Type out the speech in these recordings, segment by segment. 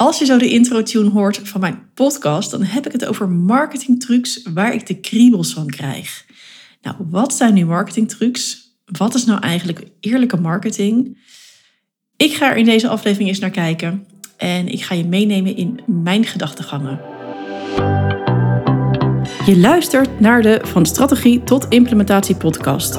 Als je zo de intro-tune hoort van mijn podcast, dan heb ik het over marketingtrucs waar ik de kriebels van krijg. Nou, wat zijn nu marketingtrucs? Wat is nou eigenlijk eerlijke marketing? Ik ga er in deze aflevering eens naar kijken en ik ga je meenemen in mijn gedachtegangen. Je luistert naar de Van Strategie tot Implementatie podcast.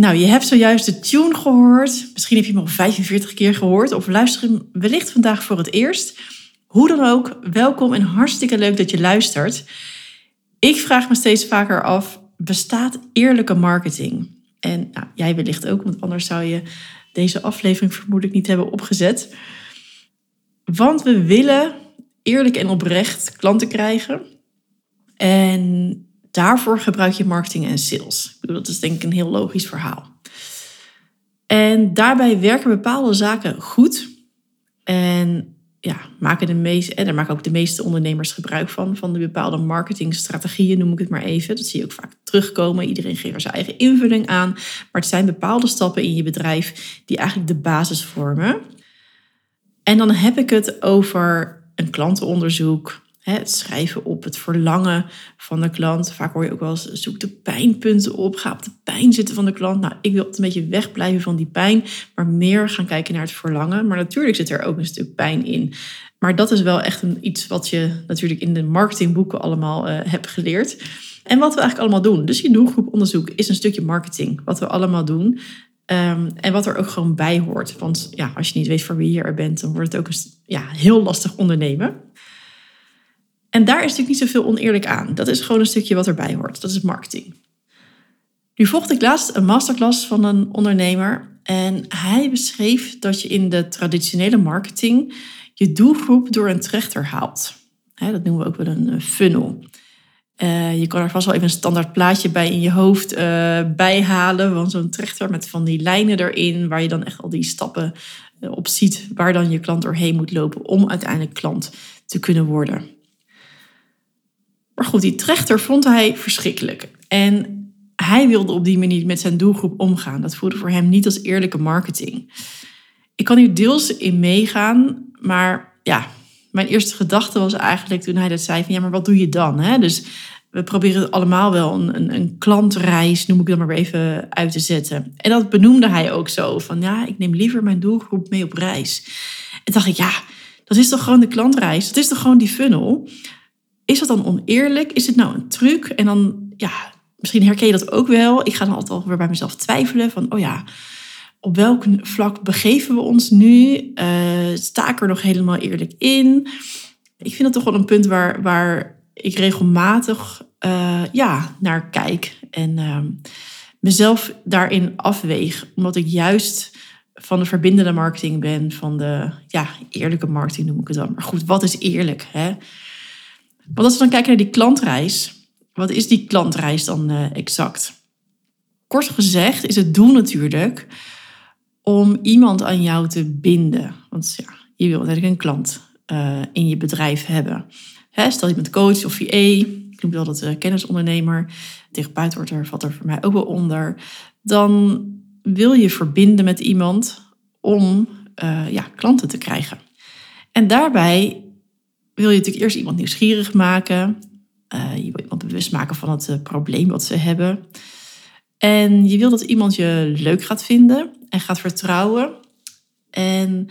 Nou, je hebt zojuist de tune gehoord. Misschien heb je hem al 45 keer gehoord of luister wellicht vandaag voor het eerst. Hoe dan ook, welkom en hartstikke leuk dat je luistert. Ik vraag me steeds vaker af, bestaat eerlijke marketing? En nou, jij wellicht ook, want anders zou je deze aflevering vermoedelijk niet hebben opgezet. Want we willen eerlijk en oprecht klanten krijgen. En daarvoor gebruik je marketing en sales. Ik bedoel, dat is denk ik een heel logisch verhaal. En daarbij werken bepaalde zaken goed. En ja, maken de meeste, en daar maken ook de meeste ondernemers gebruik van, van de bepaalde marketingstrategieën, noem ik het maar even. Dat zie je ook vaak terugkomen. Iedereen geeft er zijn eigen invulling aan. Maar het zijn bepaalde stappen in je bedrijf die eigenlijk de basis vormen. En dan heb ik het over een klantenonderzoek, het schrijven op, het verlangen van de klant. Vaak hoor je ook wel eens, zoek de pijnpunten op, ga op de pijn zitten van de klant. Nou, ik wil een beetje wegblijven van die pijn, maar meer gaan kijken naar het verlangen. Maar natuurlijk zit er ook een stuk pijn in. Maar dat is wel echt een, iets wat je natuurlijk in de marketingboeken allemaal uh, hebt geleerd. En wat we eigenlijk allemaal doen. Dus je doelgroeponderzoek is een stukje marketing, wat we allemaal doen. Um, en wat er ook gewoon bij hoort. Want ja, als je niet weet voor wie je er bent, dan wordt het ook een, ja, heel lastig ondernemen. En daar is natuurlijk niet zoveel oneerlijk aan. Dat is gewoon een stukje wat erbij hoort. Dat is marketing. Nu volgde ik laatst een masterclass van een ondernemer. En hij beschreef dat je in de traditionele marketing je doelgroep door een trechter haalt. dat noemen we ook wel een funnel. Uh, je kan er vast wel even een standaard plaatje bij in je hoofd uh, bijhalen. Van zo'n trechter met van die lijnen erin. Waar je dan echt al die stappen op ziet. Waar dan je klant doorheen moet lopen om uiteindelijk klant te kunnen worden. Maar goed, die trechter vond hij verschrikkelijk. En hij wilde op die manier met zijn doelgroep omgaan. Dat voelde voor hem niet als eerlijke marketing. Ik kan hier deels in meegaan, maar ja, mijn eerste gedachte was eigenlijk toen hij dat zei van ja, maar wat doe je dan? Hè? Dus we proberen allemaal wel een, een, een klantreis, noem ik dat maar even, uit te zetten. En dat benoemde hij ook zo van ja, ik neem liever mijn doelgroep mee op reis. En dacht ik ja, dat is toch gewoon de klantreis? Dat is toch gewoon die funnel? Is dat dan oneerlijk? Is het nou een truc? En dan, ja, misschien herken je dat ook wel. Ik ga dan altijd weer bij mezelf twijfelen van, oh ja, op welk vlak begeven we ons nu? Uh, sta ik er nog helemaal eerlijk in? Ik vind dat toch wel een punt waar, waar ik regelmatig uh, ja, naar kijk en uh, mezelf daarin afweeg. Omdat ik juist van de verbindende marketing ben, van de ja, eerlijke marketing noem ik het dan. Maar goed, wat is eerlijk? Hè? Want als we dan kijken naar die klantreis, wat is die klantreis dan uh, exact? Kort gezegd is het doel natuurlijk om iemand aan jou te binden. Want ja, je wil natuurlijk een klant uh, in je bedrijf hebben. Hè, stel je bent coach of VA, ik noem dat uh, kennisondernemer, therapeut wordt er, valt er voor mij ook wel onder. Dan wil je verbinden met iemand om ja, klanten te krijgen. En daarbij wil je natuurlijk eerst iemand nieuwsgierig maken. Uh, je wil iemand bewust maken van het uh, probleem wat ze hebben. En je wil dat iemand je leuk gaat vinden en gaat vertrouwen. En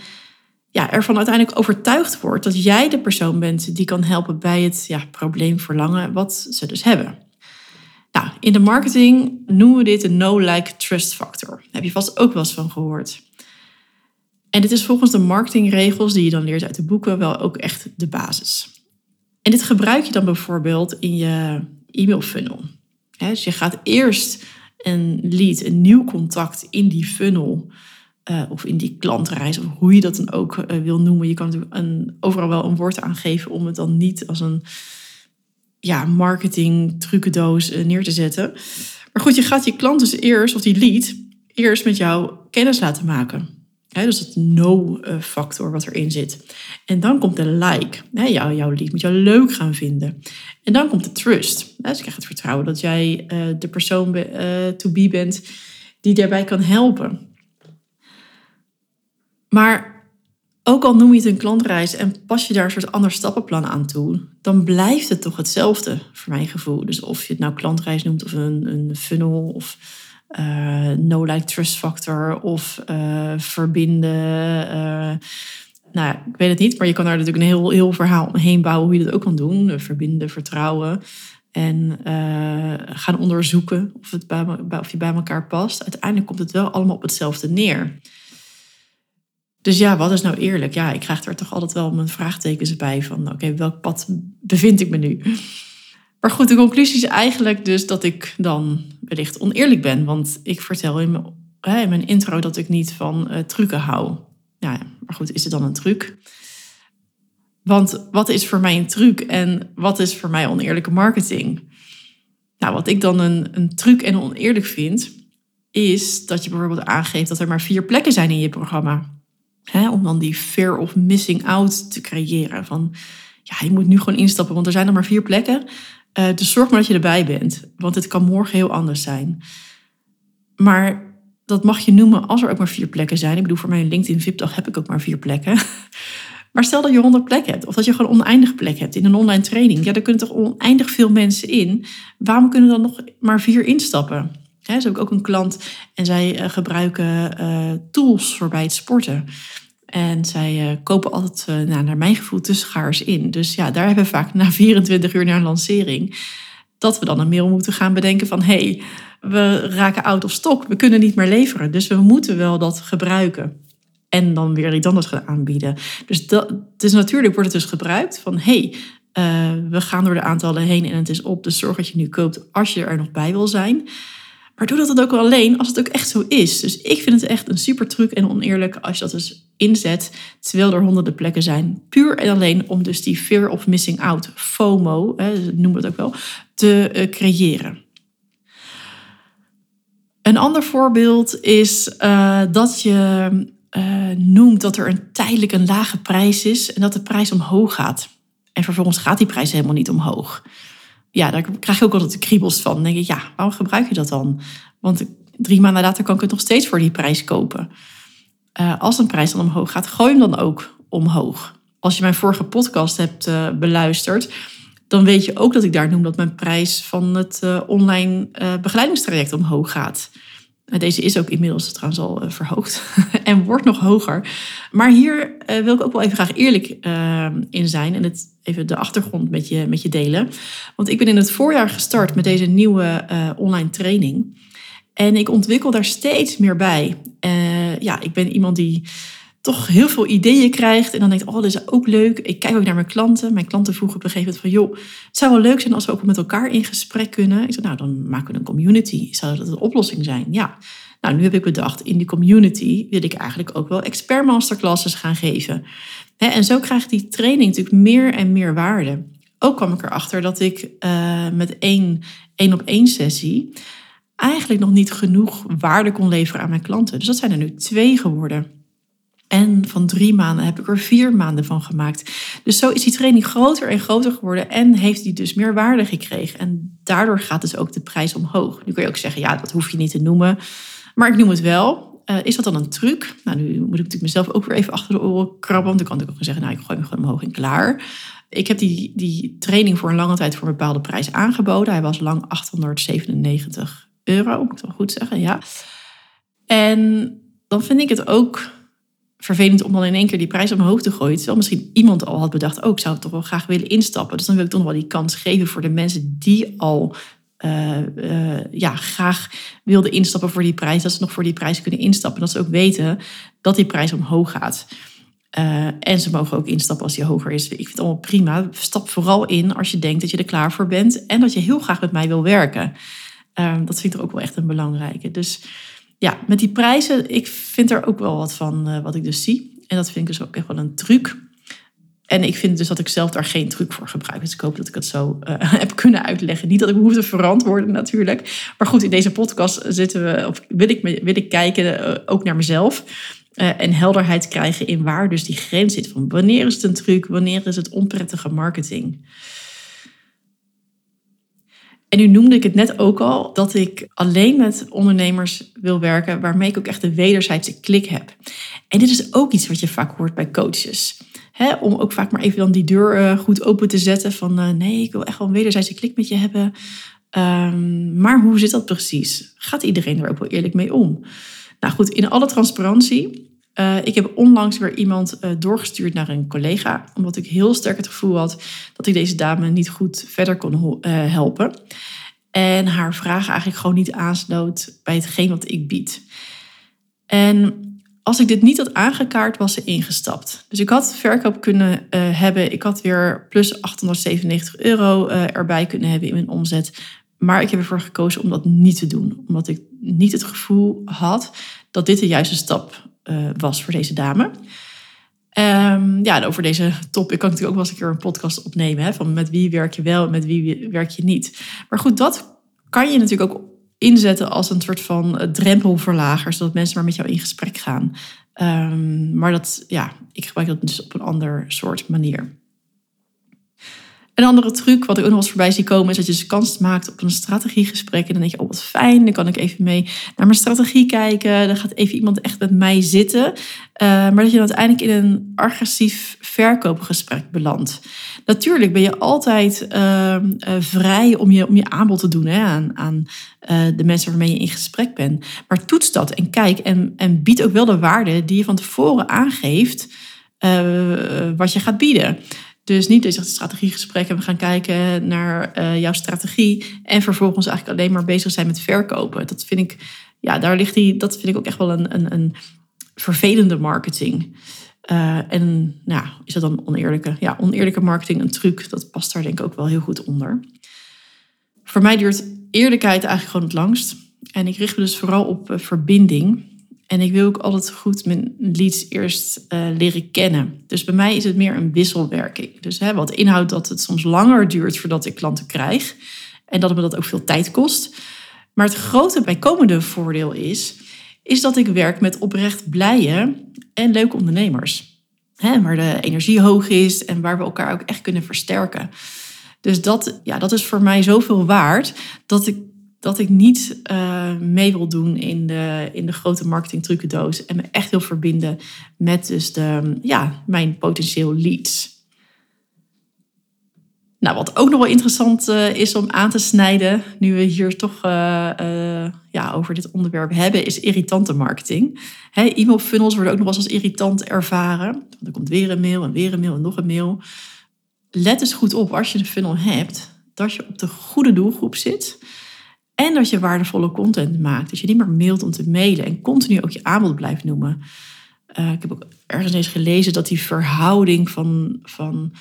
ja, ervan uiteindelijk overtuigd wordt dat jij de persoon bent die kan helpen bij het ja, probleem verlangen wat ze dus hebben. Nou, in de marketing noemen we dit een no-like trust factor. Daar heb je vast ook wel eens van gehoord. En dit is volgens de marketingregels die je dan leert uit de boeken wel ook echt de basis. En dit gebruik je dan bijvoorbeeld in je e-mail funnel. Dus je gaat eerst een lead, een nieuw contact in die funnel uh, of in die klantreis, of hoe je dat dan ook uh, wil noemen. Je kan natuurlijk een, overal wel een woord aangeven om het dan niet als een ja, marketing trucendoos neer te zetten. Maar goed, je gaat je klant dus eerst, of die lead, eerst met jou kennis laten maken. Dus het no-factor wat erin zit. En dan komt de like. jouw, jouw lead moet jou leuk gaan vinden. En dan komt de trust. dus je krijgt het vertrouwen dat jij uh, de persoon uh, to be bent die daarbij kan helpen. Maar ook al noem je het een klantreis en pas je daar een soort ander stappenplan aan toe, dan blijft het toch hetzelfde voor mijn gevoel. Dus of je het nou klantreis noemt of een, een funnel of uh, no-like trust factor of uh, verbinden. Uh, nou ik weet het niet, maar je kan daar natuurlijk een heel, heel verhaal omheen bouwen hoe je dat ook kan doen. Verbinden, vertrouwen en gaan onderzoeken of, het bij, of je bij elkaar past. Uiteindelijk komt het wel allemaal op hetzelfde neer. Dus ja, wat is nou eerlijk? Ja, ik krijg er toch altijd wel mijn vraagtekens bij van oké, welk pad bevind ik me nu? Maar goed, de conclusie is eigenlijk dus dat ik dan wellicht oneerlijk ben. Want ik vertel in mijn, in mijn intro dat ik niet van uh, trucken hou. Ja, maar goed, is het dan een truc? Want wat is voor mij een truc en wat is voor mij oneerlijke marketing? Nou, wat ik dan een, een truc en oneerlijk vind, is dat je bijvoorbeeld aangeeft dat er maar vier plekken zijn in je programma. Hè, om dan die fear of missing out te creëren. Van ja, je moet nu gewoon instappen, want er zijn er maar vier plekken. Uh, dus zorg maar dat je erbij bent, want het kan morgen heel anders zijn. Maar dat mag je noemen als er ook maar vier plekken zijn. Ik bedoel, voor mijn LinkedIn VIP-dag heb ik ook maar vier plekken. Maar stel dat je honderd plekken hebt, of dat je gewoon oneindig plek hebt in een online training. Ja, daar kunnen toch oneindig veel mensen in. Waarom kunnen dan nog maar vier instappen? He, zo heb ik ook een klant en zij uh, gebruiken uh, tools voor bij het sporten. En zij uh, kopen altijd, nou, naar mijn gevoel, te schaars in. Dus ja, daar hebben we vaak na 24 uur na een lancering... dat we dan een mail moeten gaan bedenken van... hey, we raken out of stock, we kunnen niet meer leveren. Dus we moeten wel dat gebruiken. En dan weer iets anders gaan aanbieden. Dus, dat, dus natuurlijk wordt het dus gebruikt van... hey, we gaan door de aantallen heen en het is op. Dus zorg dat je nu koopt als je er nog bij wil zijn... Maar doe dat ook wel alleen als het ook echt zo is. Dus ik vind het echt een super truc en oneerlijk als je dat dus inzet, terwijl er honderden plekken zijn. Puur en alleen om dus die fear of missing out, FOMO, hè, noemen we het ook wel, te uh, creëren. Een ander voorbeeld is uh, dat je uh, noemt dat er een tijdelijk een lage prijs is en dat de prijs omhoog gaat. En vervolgens gaat die prijs helemaal niet omhoog ja, daar krijg je ook altijd de kriebels van. Dan denk ik, ja, waarom gebruik je dat dan? Want drie maanden later kan ik het nog steeds voor die prijs kopen. Uh, als een prijs dan omhoog gaat, gooi hem dan ook omhoog. Als je mijn vorige podcast hebt uh, beluisterd, dan weet je ook dat ik daar noem dat mijn prijs van het uh, online begeleidingstraject omhoog gaat. Deze is ook inmiddels trouwens al verhoogd en wordt nog hoger. Maar hier wil ik ook wel even graag eerlijk in zijn en het even de achtergrond met je, met je delen. Want ik ben in het voorjaar gestart met deze nieuwe online training. En ik ontwikkel daar steeds meer bij. Uh, ja, ik ben iemand die toch heel veel ideeën krijgt. En dan denkt, oh, dat is ook leuk. Ik kijk ook naar mijn klanten. Mijn klanten vroegen op een gegeven moment van, joh, het zou wel leuk zijn als we ook met elkaar in gesprek kunnen. Ik zei, nou, dan maken we een community. Zou dat een oplossing zijn? Ja. Nou, nu heb ik bedacht, in die community wil ik eigenlijk ook wel expert masterclasses gaan geven. En zo krijgt die training natuurlijk meer en meer waarde. Ook kwam ik erachter dat ik uh, met één één op één sessie eigenlijk nog niet genoeg waarde kon leveren aan mijn klanten. Dus dat zijn er nu twee geworden. En van drie maanden heb ik er vier maanden van gemaakt. Dus zo is die training groter en groter geworden en heeft die dus meer waarde gekregen. En daardoor gaat dus ook de prijs omhoog. Nu kun je ook zeggen, ja, dat hoef je niet te noemen. Maar ik noem het wel. Uh, is dat dan een truc? Nou, nu moet ik natuurlijk mezelf ook weer even achter de oren krabben. Want dan kan ik ook zeggen, nou, ik gooi hem gewoon omhoog en klaar. Ik heb die, die training voor een lange tijd voor een bepaalde prijs aangeboden. Hij was lang 897 euro, moet ik wel goed zeggen, ja. En dan vind ik het ook vervelend om dan in één keer die prijs omhoog te gooien. Terwijl misschien iemand al had bedacht, oh, ik zou toch wel graag willen instappen. Dus dan wil ik toch wel die kans geven voor de mensen die al uh, uh, ja, graag wilden instappen voor die prijs, dat ze nog voor die prijs kunnen instappen. Dat ze ook weten dat die prijs omhoog gaat. Uh, en ze mogen ook instappen als die hoger is. Ik vind het allemaal prima. Stap vooral in als je denkt dat je er klaar voor bent en dat je heel graag met mij wil werken. Dat vind ik er ook wel echt een belangrijke. Dus ja, met die prijzen, ik vind er ook wel wat van wat ik dus zie. En dat vind ik dus ook echt wel een truc. En ik vind dus dat ik zelf daar geen truc voor gebruik. Dus ik hoop dat ik het zo uh, heb kunnen uitleggen. Niet dat ik hoef te verantwoorden natuurlijk. Maar goed, in deze podcast zitten we, of wil ik, wil ik kijken uh, ook naar mezelf. En helderheid krijgen in waar dus die grens zit. Van wanneer is het een truc, wanneer is het onprettige marketing. En nu noemde ik het net ook al, dat ik alleen met ondernemers wil werken waarmee ik ook echt de wederzijdse klik heb. En dit is ook iets wat je vaak hoort bij coaches. om ook vaak maar even dan die deur uh, goed open te zetten van uh, nee, ik wil echt wel een wederzijdse klik met je hebben. Um, maar hoe zit dat precies? Gaat iedereen er ook wel eerlijk mee om? Nou goed, in alle transparantie. Uh, ik heb onlangs weer iemand doorgestuurd naar een collega, omdat ik heel sterk het gevoel had dat ik deze dame niet goed verder kon helpen. En haar vraag eigenlijk gewoon niet aansloot bij hetgeen wat ik bied. En als ik dit niet had aangekaart, was ze ingestapt. Dus ik had verkoop kunnen hebben. Ik had weer plus 897 euro erbij kunnen hebben in mijn omzet. Maar ik heb ervoor gekozen om dat niet te doen. Omdat ik niet het gevoel had dat dit de juiste stap uh, was voor deze dame. Um, ja, en over deze top, ik kan natuurlijk ook wel eens een keer een podcast opnemen. Hè, van met wie werk je wel en met wie werk je niet. Maar goed, dat kan je natuurlijk ook inzetten als een soort van eh, drempelverlager, zodat mensen maar met jou in gesprek gaan. Um, maar dat, ja, ik gebruik dat dus op een ander soort manier. Een andere truc, wat ik ook nog eens voorbij zie komen, is dat je dus kans maakt op een strategiegesprek. En dan denk je, oh wat fijn, dan kan ik even mee naar mijn strategie kijken. Dan gaat even iemand echt met mij zitten. Uh, maar dat je uiteindelijk in een agressief verkoopgesprek belandt. Natuurlijk ben je altijd uh, uh, vrij om je, om je aanbod te doen hè, aan, aan uh, de mensen waarmee je in gesprek bent. Maar toets dat en kijk en, en bied ook wel de waarde die je van tevoren aangeeft wat je gaat bieden. Dus niet je zegt strategiegesprek en we gaan kijken naar uh, jouw strategie en vervolgens eigenlijk alleen maar bezig zijn met verkopen. Dat vind ik, ja, daar ligt die, dat vind ik ook echt wel een, een, een vervelende marketing. Uh, en nou, is dat dan oneerlijke? Ja, oneerlijke marketing een truc, dat past daar denk ik ook wel heel goed onder. Voor mij duurt eerlijkheid eigenlijk gewoon het langst. En ik richt me dus vooral op uh, verbinding. En ik wil ook altijd goed mijn leads eerst uh, leren kennen. Dus bij mij is het meer een wisselwerking. Dus hè, wat inhoudt dat het soms langer duurt voordat ik klanten krijg. En dat me dat ook veel tijd kost. Maar het grote bijkomende voordeel is, is dat ik werk met oprecht blije en leuke ondernemers. Hè, waar de energie hoog is en waar we elkaar ook echt kunnen versterken. Dus dat, ja, dat is voor mij zoveel waard dat ik dat ik niet uh, mee wil doen in de, in de grote marketing trucendoos. En me echt wil verbinden met dus de, ja, mijn potentieel leads. Nou, wat ook nog wel interessant uh, is om aan te snijden, nu we hier toch uh, ja, over dit onderwerp hebben, is irritante marketing. e-mail funnels worden ook nog wel eens als irritant ervaren. Want er komt weer een mail en weer een mail en nog een mail. Let eens goed op als je een funnel hebt, dat je op de goede doelgroep zit en dat je waardevolle content maakt. Dat je niet meer mailt om te mailen en continu ook je aanbod blijft noemen. Uh, ik heb ook ergens eens gelezen dat die verhouding van, van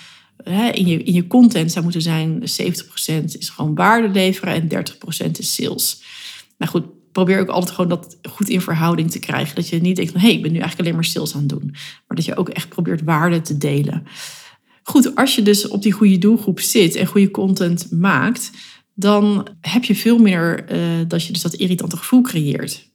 hè, in, je, in je content zou moeten zijn: 70% is gewoon waarde leveren en 30% is sales. Nou goed, probeer ook altijd gewoon dat goed in verhouding te krijgen. Dat je niet denkt van hé, hey, ik ben nu eigenlijk alleen maar sales aan het doen. Maar dat je ook echt probeert waarde te delen. Goed, als je dus op die goede doelgroep zit en goede content maakt, dan heb je veel meer uh, dat je dus dat irritante gevoel creëert.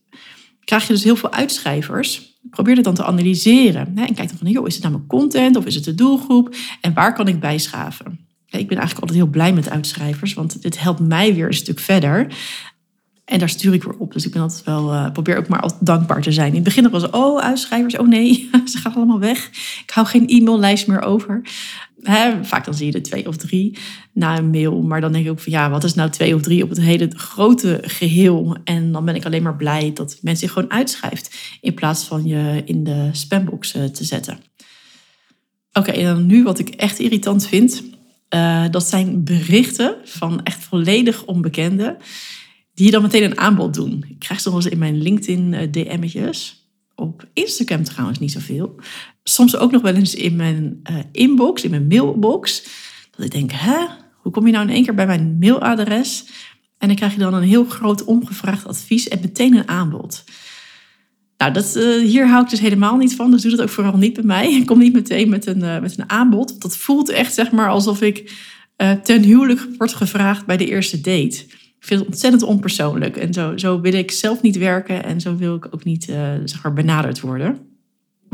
Krijg je dus heel veel uitschrijvers, probeer het dan te analyseren. Hè, en kijk dan van, joh, is het nou mijn content of is het de doelgroep? En waar kan ik bijschaven? Ik ben eigenlijk altijd heel blij met uitschrijvers, want dit helpt mij weer een stuk verder. En daar stuur ik weer op. Dus ik ben altijd wel, uh, probeer ook maar altijd dankbaar te zijn. In het begin was het, oh, uitschrijvers, oh nee, ze gaan allemaal weg. Ik hou geen e-maillijst meer over. Vaak dan zie je er twee of drie na een mail. Maar dan denk ik ook van, ja, wat is nou twee of drie op het hele grote geheel? En dan ben ik alleen maar blij dat mensen zich gewoon uitschrijft. In plaats van je in de spambox uh, te zetten. Oké, en dan nu wat ik echt irritant vind. Uh, dat zijn berichten van echt volledig onbekenden die je dan meteen een aanbod doen. Ik krijg soms in mijn LinkedIn eh, DM'tjes. Op Instagram trouwens niet zoveel. Soms ook nog wel eens in mijn uh, inbox, in mijn mailbox. Dat ik denk, hè, hoe kom je nou in één keer bij mijn mailadres? En dan krijg je dan een heel groot ongevraagd advies en meteen een aanbod. Nou, dat, uh, hier hou ik dus helemaal niet van. Dus doe dat ook vooral niet bij mij. Ik kom niet meteen met een, uh, met een aanbod. Dat voelt echt zeg maar alsof ik ten huwelijk word gevraagd bij de eerste date. Ik vind het ontzettend onpersoonlijk. En zo, zo wil ik zelf niet werken. En zo wil ik ook niet zeg maar benaderd worden.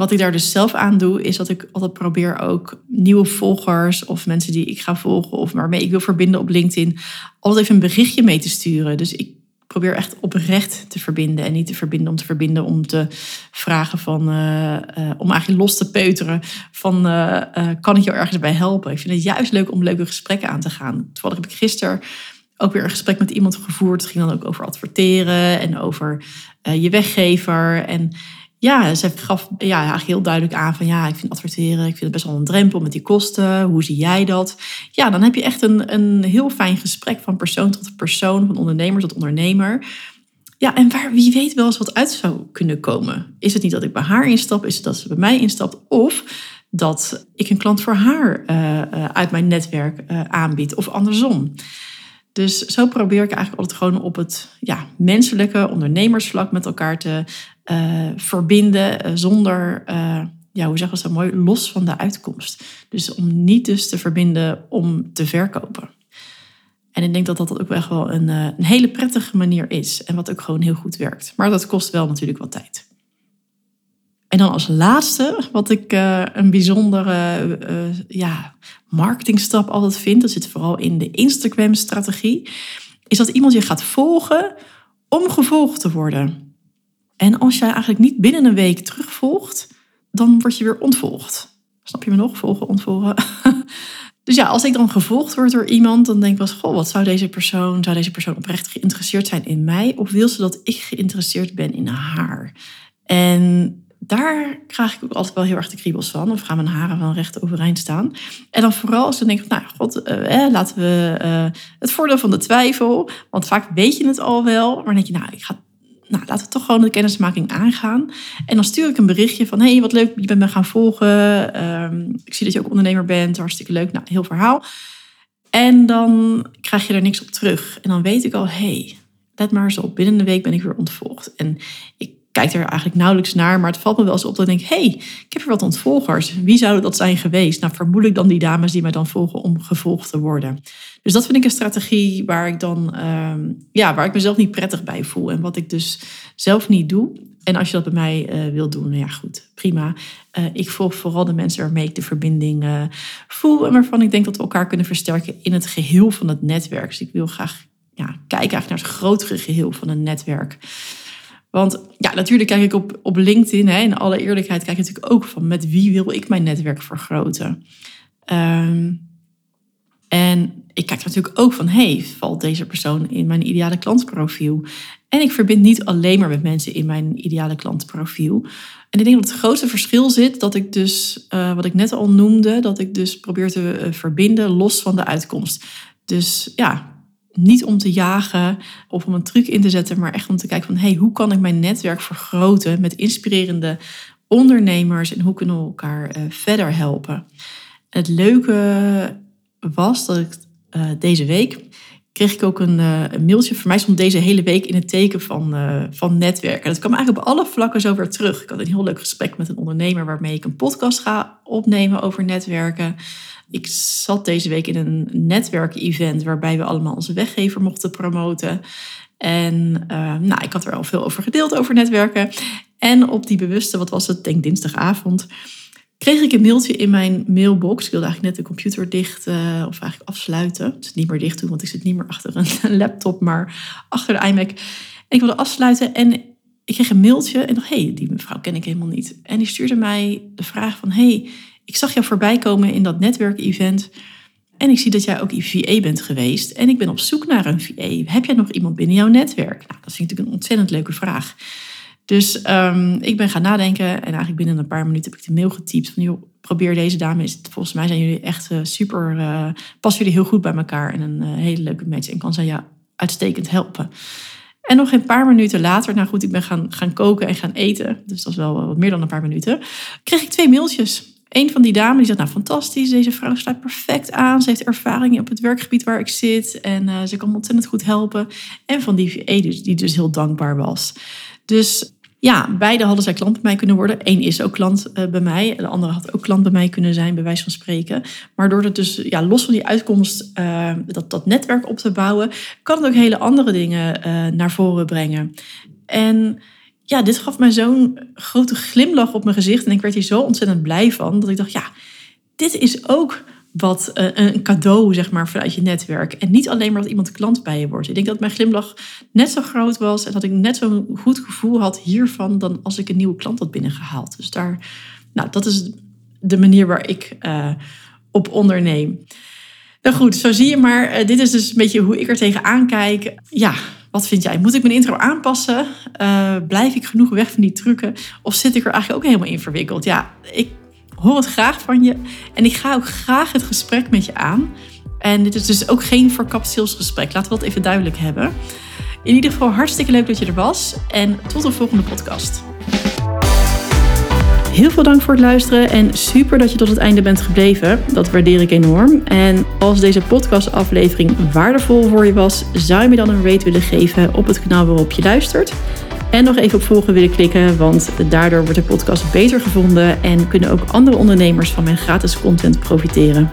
Wat ik daar dus zelf aan doe, is dat ik altijd probeer ook nieuwe volgers of mensen die ik ga volgen of waarmee ik wil verbinden op LinkedIn, altijd even een berichtje mee te sturen. Dus ik probeer echt oprecht te verbinden en niet te verbinden om te verbinden, om te vragen van, uh, uh, om eigenlijk los te peuteren van, uh, kan ik jou ergens bij helpen? Ik vind het juist leuk om leuke gesprekken aan te gaan. Toevallig heb ik gisteren ook weer een gesprek met iemand gevoerd. Het ging dan ook over adverteren en over je weggever en ja, ze gaf ja, eigenlijk heel duidelijk aan van ja, ik vind adverteren, ik vind het best wel een drempel met die kosten. Hoe zie jij dat? Ja, dan heb je echt een, een heel fijn gesprek van persoon tot persoon, van ondernemer tot ondernemer. Ja, en waar wie weet wel eens wat uit zou kunnen komen. Is het niet dat ik bij haar instap? Is het dat ze bij mij instapt? Of dat ik een klant voor haar uh, uit mijn netwerk uh, aanbied of andersom. Dus zo probeer ik eigenlijk altijd gewoon op het ja, menselijke ondernemersvlak met elkaar te verbinden uh, zonder, uh, ja, hoe zeggen we zo mooi, los van de uitkomst. Dus om niet dus te verbinden om te verkopen. En ik denk dat dat ook echt wel een, een hele prettige manier is en wat ook gewoon heel goed werkt. Maar dat kost wel natuurlijk wat tijd. En dan als laatste, wat ik een bijzondere ja, marketingstap altijd vind, dat zit vooral in de Instagram-strategie, is dat iemand je gaat volgen om gevolgd te worden. En als jij eigenlijk niet binnen een week terugvolgt, dan word je weer ontvolgd. Snap je me nog? Volgen, ontvolgen. dus ja, als ik dan gevolgd word door iemand, dan denk ik wel goh, wat zou deze persoon, zou deze persoon oprecht geïnteresseerd zijn in mij? Of wil ze dat ik geïnteresseerd ben in haar? En daar krijg ik ook altijd wel heel erg de kriebels van. Of gaan mijn haren wel recht overeind staan. En dan vooral als ik denk, nou god, eh, laten we uh, het voordeel van de twijfel. Want vaak weet je het al wel. Maar dan denk je, nou, ik ga nou, laten we toch gewoon de kennismaking aangaan. En dan stuur ik een berichtje van, hey, wat leuk, je bent me gaan volgen. Ehm, ik zie dat je ook ondernemer bent, hartstikke leuk. Nou, heel verhaal. En dan krijg je er niks op terug. En dan weet ik al, hey, let maar eens op, binnen een week ben ik weer ontvolgd. En ik kijk er eigenlijk nauwelijks naar, maar het valt me wel eens op dat ik denk, hey, ik heb er wat ontvolgers. Wie zouden dat zijn geweest? Nou, vermoedelijk dan die dames die mij dan volgen om gevolgd te worden. Dus dat vind ik een strategie waar ik dan, uh, ja, waar ik mezelf niet prettig bij voel en wat ik dus zelf niet doe. En als je dat bij mij uh, wilt doen, nou ja, goed, prima. Uh, ik volg vooral de mensen waarmee ik de verbinding uh, voel en waarvan ik denk dat we elkaar kunnen versterken in het geheel van het netwerk. Dus ik wil graag ja, kijken eigenlijk naar het grotere geheel van een netwerk. Want ja, natuurlijk kijk ik op, op LinkedIn, hè, in alle eerlijkheid, kijk ik natuurlijk ook van met wie wil ik mijn netwerk vergroten. Um, en ik kijk natuurlijk ook van, hey, valt deze persoon in mijn ideale klantprofiel? En ik verbind niet alleen maar met mensen in mijn ideale klantprofiel. En ik denk dat het grootste verschil zit dat ik dus, uh, wat ik net al noemde, dat ik dus probeer te uh, verbinden los van de uitkomst. Dus ja, niet om te jagen of om een truc in te zetten, maar echt om te kijken van, hey, hoe kan ik mijn netwerk vergroten met inspirerende ondernemers en hoe kunnen we elkaar uh, verder helpen? Het leuke was dat ik uh, deze week kreeg ik ook een, uh, een, mailtje. Voor mij stond deze hele week in het teken van, van netwerken. Dat kwam eigenlijk op alle vlakken zo weer terug. Ik had een heel leuk gesprek met een ondernemer waarmee ik een podcast ga opnemen over netwerken. Ik zat deze week in een netwerkevent waarbij we allemaal onze weggever mochten promoten. En uh, nou, ik had er al veel over gedeeld over netwerken. En op die bewuste, wat was het, denk dinsdagavond, kreeg ik een mailtje in mijn mailbox. Ik wilde eigenlijk net de computer dicht uh, of eigenlijk afsluiten. Dus niet meer dicht doen, want ik zit niet meer achter een laptop, maar achter de iMac. En ik wilde afsluiten en ik kreeg een mailtje en dacht, hé, hey, die mevrouw ken ik helemaal niet. En die stuurde mij de vraag van, hey, ik zag jou voorbij komen in dat netwerkevent. En ik zie dat jij ook VA bent geweest. En ik ben op zoek naar een VA. Heb jij nog iemand binnen jouw netwerk? Nou, dat vind ik natuurlijk een ontzettend leuke vraag. Dus um, ik ben gaan nadenken en eigenlijk binnen een paar minuten heb ik de mail getypt van joh, probeer deze dame. Volgens mij zijn jullie echt uh, super, uh, passen jullie heel goed bij elkaar en een uh, hele leuke match en kan zij jou uitstekend helpen. En nog een paar minuten later, nou goed, ik ben gaan, gaan koken en gaan eten, dus dat is wel wat meer dan een paar minuten, kreeg ik twee mailtjes. Een van die dames die zegt, nou fantastisch, deze vrouw sluit perfect aan. Ze heeft ervaring op het werkgebied waar ik zit en ze kan ontzettend goed helpen. En van die dus, die dus heel dankbaar was. Dus ja, beide hadden zij klant bij mij kunnen worden. Eén is ook klant uh, bij mij. De andere had ook klant bij mij kunnen zijn, bij wijze van spreken. Maar door het dus ja, los van die uitkomst, uh, dat, dat netwerk op te bouwen, kan het ook hele andere dingen naar voren brengen. En ja, dit gaf mij zo'n grote glimlach op mijn gezicht. En ik werd hier zo ontzettend blij van. Dat ik dacht, ja, dit is ook wat uh, een cadeau, zeg maar, vanuit je netwerk. En niet alleen maar dat iemand klant bij je wordt. Ik denk dat mijn glimlach net zo groot was en dat ik net zo'n goed gevoel had hiervan dan als ik een nieuwe klant had binnengehaald. Dus daar, nou, dat is de manier waar ik uh, op onderneem. Nou goed, zo zie je maar. Uh, dit is dus een beetje hoe ik er tegenaan kijk. Ja, wat vind jij? Moet ik mijn intro aanpassen? blijf ik genoeg weg van die trucken? Of zit ik er eigenlijk ook helemaal in verwikkeld? Ja, ik hoor het graag van je. En ik ga ook graag het gesprek met je aan. En dit is dus ook geen verkapt salesgesprek. Laten we dat even duidelijk hebben. In ieder geval hartstikke leuk dat je er was. En tot de volgende podcast. Heel veel dank voor het luisteren en super dat je tot het einde bent gebleven. Dat waardeer ik enorm. En als deze podcastaflevering waardevol voor je was, zou je me dan een rate willen geven op het kanaal waarop je luistert. En nog even op volgen willen klikken, want daardoor wordt de podcast beter gevonden en kunnen ook andere ondernemers van mijn gratis content profiteren.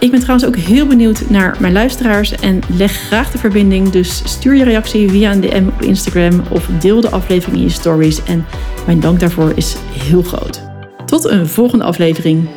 Ik ben trouwens ook heel benieuwd naar mijn luisteraars en leg graag de verbinding. Dus stuur je reactie via een DM op Instagram of deel de aflevering in je stories. En mijn dank daarvoor is heel groot. Tot een volgende aflevering.